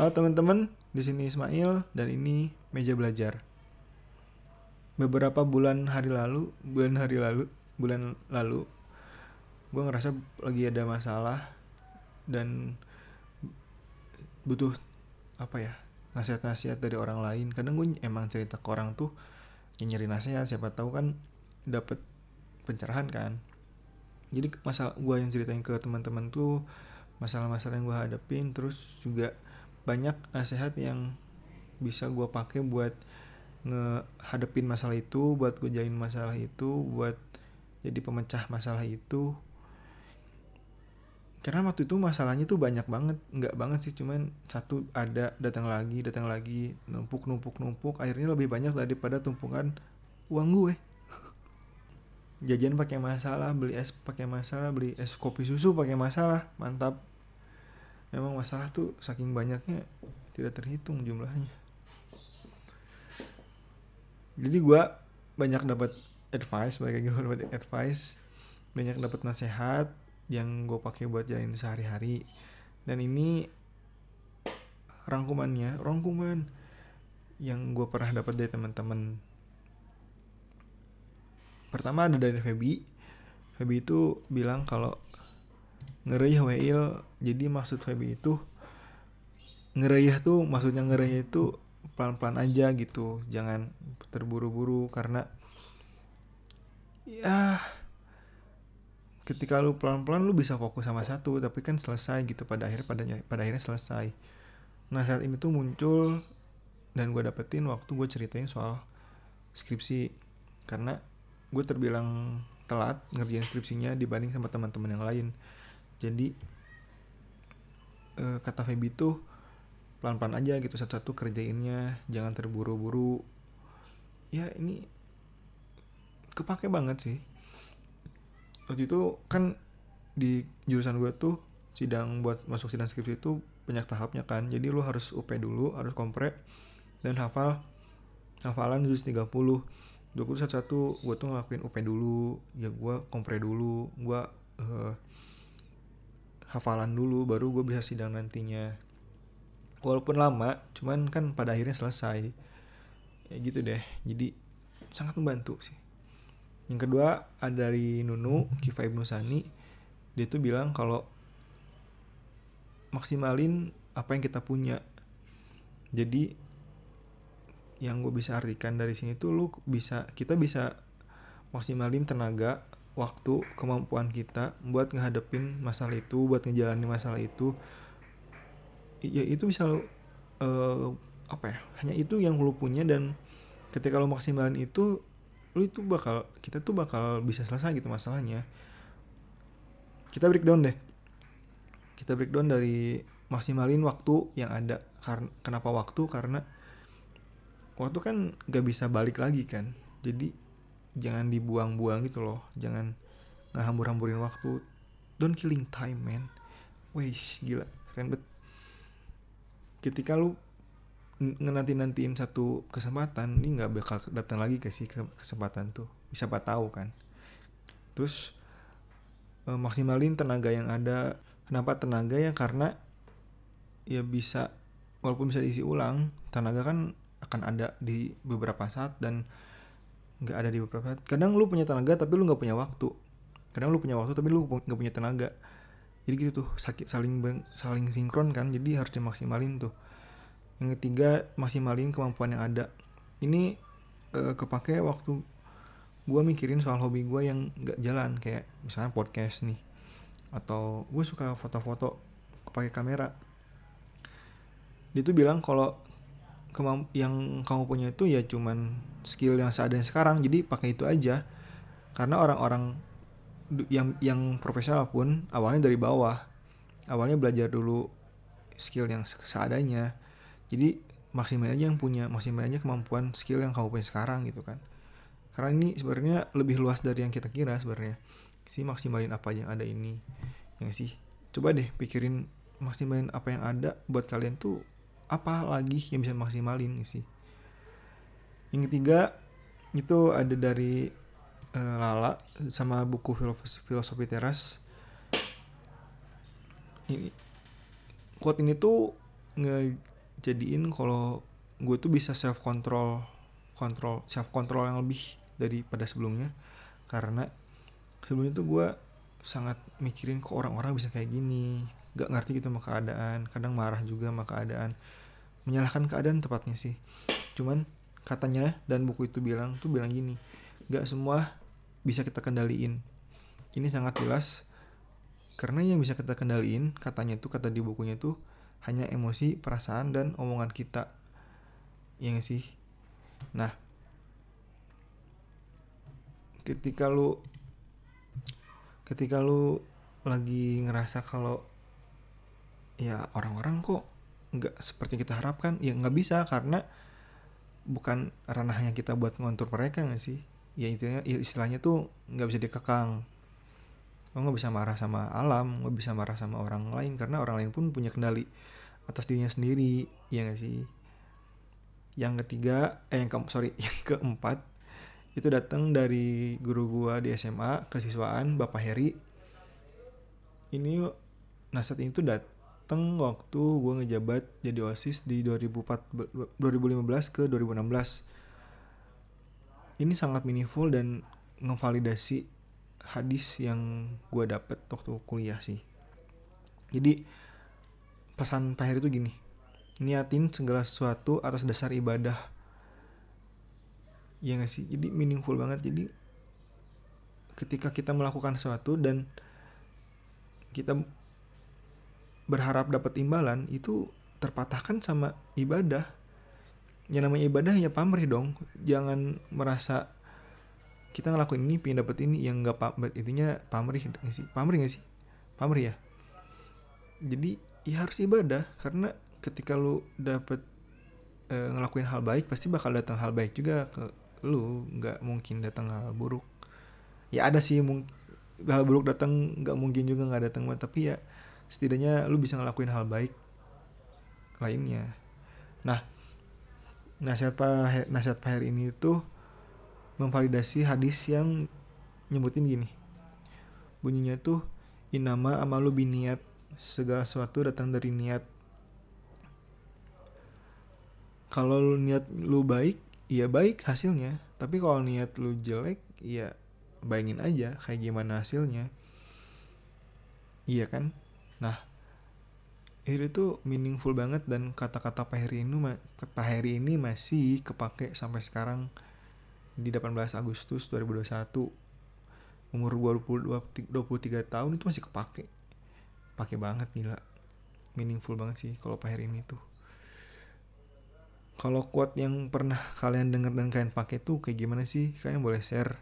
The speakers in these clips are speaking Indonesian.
Halo teman-teman, di sini Ismail dan ini meja belajar. Beberapa bulan hari lalu, bulan hari lalu, bulan lalu, gue ngerasa lagi ada masalah dan butuh apa ya nasihat-nasihat dari orang lain. Kadang gue emang cerita ke orang tuh nyari nasihat, siapa tahu kan dapet pencerahan kan. Jadi masalah gue yang ceritain ke teman-teman tuh masalah-masalah yang gue hadapin, terus juga banyak nasihat yang bisa gue pakai buat ngehadepin masalah itu buat gue jalin masalah itu buat jadi pemecah masalah itu. Karena waktu itu masalahnya tuh banyak banget nggak banget sih cuman satu ada datang lagi datang lagi numpuk numpuk numpuk akhirnya lebih banyak daripada tumpukan uang gue. Jajan pakai masalah beli es pakai masalah beli es kopi susu pakai masalah mantap memang masalah tuh saking banyaknya tidak terhitung jumlahnya. Jadi gue banyak dapat advice banyak gue dapat advice banyak dapat nasihat yang gue pakai buat jalanin sehari-hari. Dan ini rangkumannya rangkuman yang gue pernah dapat dari teman-teman. Pertama ada dari Feby Feby itu bilang kalau ngerayah Wail jadi maksud Feby itu ngerayah tuh maksudnya ngerayah itu pelan-pelan aja gitu. Jangan terburu-buru karena ya ketika lu pelan-pelan lu bisa fokus sama satu tapi kan selesai gitu pada akhir pada pada akhirnya selesai. Nah saat ini tuh muncul dan gue dapetin waktu gue ceritain soal skripsi. Karena gue terbilang telat ngerjain skripsinya dibanding sama teman-teman yang lain jadi uh, kata Feby tuh pelan-pelan aja gitu satu-satu kerjainnya jangan terburu-buru. Ya ini kepake banget sih. Waktu itu kan di jurusan gue tuh sidang buat masuk sidang skripsi itu banyak tahapnya kan. Jadi lu harus UP dulu harus kompre dan hafal hafalan juz 30 puluh. Satu-satu gue tuh ngelakuin UP dulu. Ya gue kompre dulu. Gue uh, hafalan dulu baru gue bisa sidang nantinya. Walaupun lama cuman kan pada akhirnya selesai. Ya gitu deh. Jadi sangat membantu sih. Yang kedua ada dari Nunu Kifa Ibnu Sani. Dia tuh bilang kalau maksimalin apa yang kita punya. Jadi yang gue bisa artikan dari sini tuh lu bisa kita bisa maksimalin tenaga waktu kemampuan kita buat ngehadepin masalah itu buat ngejalanin masalah itu ya itu bisa lo uh, apa ya hanya itu yang lo punya dan ketika lo maksimalin itu lo itu bakal kita tuh bakal bisa selesai gitu masalahnya. Kita breakdown deh. Kita breakdown dari maksimalin waktu yang ada karena kenapa waktu? Karena waktu kan gak bisa balik lagi kan. Jadi jangan dibuang-buang gitu loh. Jangan nggak hambur-hamburin waktu. Don't killing time man. Wes gila. Keren bet. Ketika lu ngenanti nantiin satu kesempatan ini nggak bakal datang lagi ke si kesempatan tuh. Bisa apa tahu kan? Terus e, maksimalin tenaga yang ada. Kenapa tenaga ya? Karena ya bisa walaupun bisa diisi ulang tenaga kan akan ada di beberapa saat dan nggak ada di beberapa saat. Kadang lu punya tenaga tapi lu nggak punya waktu. Kadang lu punya waktu tapi lu nggak punya tenaga. Jadi gitu tuh sakit saling saling sinkron kan. Jadi harus dimaksimalin tuh. Yang ketiga maksimalin kemampuan yang ada. Ini uh, kepake waktu gue mikirin soal hobi gue yang nggak jalan. Kayak misalnya podcast nih. Atau gue suka foto-foto pakai kamera. Dia tuh bilang kalau yang kamu punya itu ya cuman skill yang seadanya sekarang. Jadi pakai itu aja. Karena orang-orang yang yang profesional pun awalnya dari bawah. Awalnya belajar dulu skill yang seadanya. Jadi maksimal aja yang punya maksimal aja kemampuan skill yang kamu punya sekarang gitu kan. Karena ini sebenarnya lebih luas dari yang kita kira sebenarnya. Sih maksimalin apa yang ada ini. Yang sih? Coba deh pikirin maksimalin apa yang ada buat kalian tuh apa lagi yang bisa maksimalin sih? Yang ketiga itu ada dari uh, Lala sama buku filosofi, filosofi teras. Ini quote ini tuh nge jadiin kalau gue tuh bisa self control kontrol self control yang lebih daripada sebelumnya. Karena sebelumnya tuh gue sangat mikirin kok orang-orang bisa kayak gini gak ngerti gitu sama keadaan kadang marah juga sama keadaan. Menyalahkan keadaan tepatnya sih. Cuman katanya dan buku itu bilang tuh bilang gini gak semua bisa kita kendaliin. Ini sangat jelas. Karena yang bisa kita kendaliin katanya tuh kata di bukunya tuh hanya emosi perasaan dan omongan kita. Yang sih? Nah ketika lu ketika lu lagi ngerasa kalau ya orang-orang kok nggak seperti kita harapkan. Ya nggak bisa karena bukan ranahnya kita buat ngontur mereka nggak sih? Ya intinya ya istilahnya tuh nggak bisa dikekang. Lo nggak bisa marah sama alam nggak bisa marah sama orang lain karena orang lain pun punya kendali atas dirinya sendiri ya nggak sih? Yang ketiga eh yang ke sorry yang keempat itu datang dari guru gua di SMA kesiswaan Bapak Heri. Ini nasihat ini tuh datang waktu gua ngejabat jadi OSIS di 2004 2015 ke 2016 ini sangat meaningful dan ngevalidasi hadis yang gua dapet waktu kuliah sih. Jadi pesan Pak Heri itu gini niatin segala sesuatu atas dasar ibadah. Ya gak sih? Jadi meaningful banget. Jadi ketika kita melakukan sesuatu dan kita berharap dapat imbalan itu terpatahkan sama ibadah. Yang namanya ibadah ya pamrih dong. Jangan merasa kita ngelakuin ini pengen dapat ini yang nggak pam intinya pamrih gak sih? Pamrih gak sih? Pamrih ya? Jadi ya harus ibadah karena ketika lu dapet e, ngelakuin hal baik pasti bakal datang hal baik juga ke lu. Nggak mungkin datang hal buruk. Ya ada sih hal buruk datang nggak mungkin juga nggak datang tapi ya setidaknya lu bisa ngelakuin hal baik lainnya. Nah nasihat pak nasihat pak Heri ini tuh memvalidasi hadis yang nyebutin gini. Bunyinya tuh inama amalu biniat segala sesuatu datang dari niat. Kalau niat lu baik ya baik hasilnya. Tapi kalau niat lu jelek ya bayangin aja kayak gimana hasilnya. Iya kan nah itu tuh meaningful banget dan kata-kata Pak Heri ini Pak Heri ini masih kepake sampai sekarang. Di 18 Agustus 2021 umur 22 23 tahun itu masih kepake. Pakai banget gila. Meaningful banget sih kalau Pak Heri ini tuh. Kalau quote yang pernah kalian dengar dan kalian pakai tuh kayak gimana sih? Kalian boleh share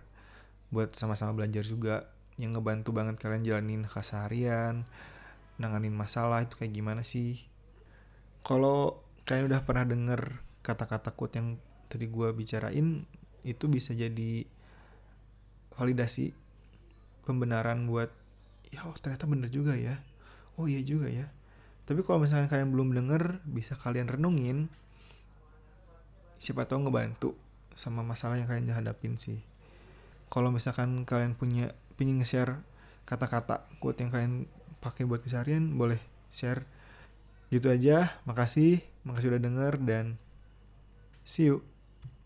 buat sama-sama belajar juga. Yang ngebantu banget kalian jalanin keseharian, nanganin masalah itu kayak gimana sih? Kalau kalian udah pernah denger kata-kata quote yang tadi gue bicarain, itu bisa jadi validasi pembenaran buat ya oh ternyata bener juga ya. Oh iya juga ya. Tapi kalau misalnya kalian belum denger, bisa kalian renungin siapa tahu ngebantu sama masalah yang kalian hadapin sih kalau misalkan kalian punya pingin nge-share kata-kata quote yang kalian pakai buat keseharian boleh share. Gitu aja. Makasih. Makasih udah denger dan see you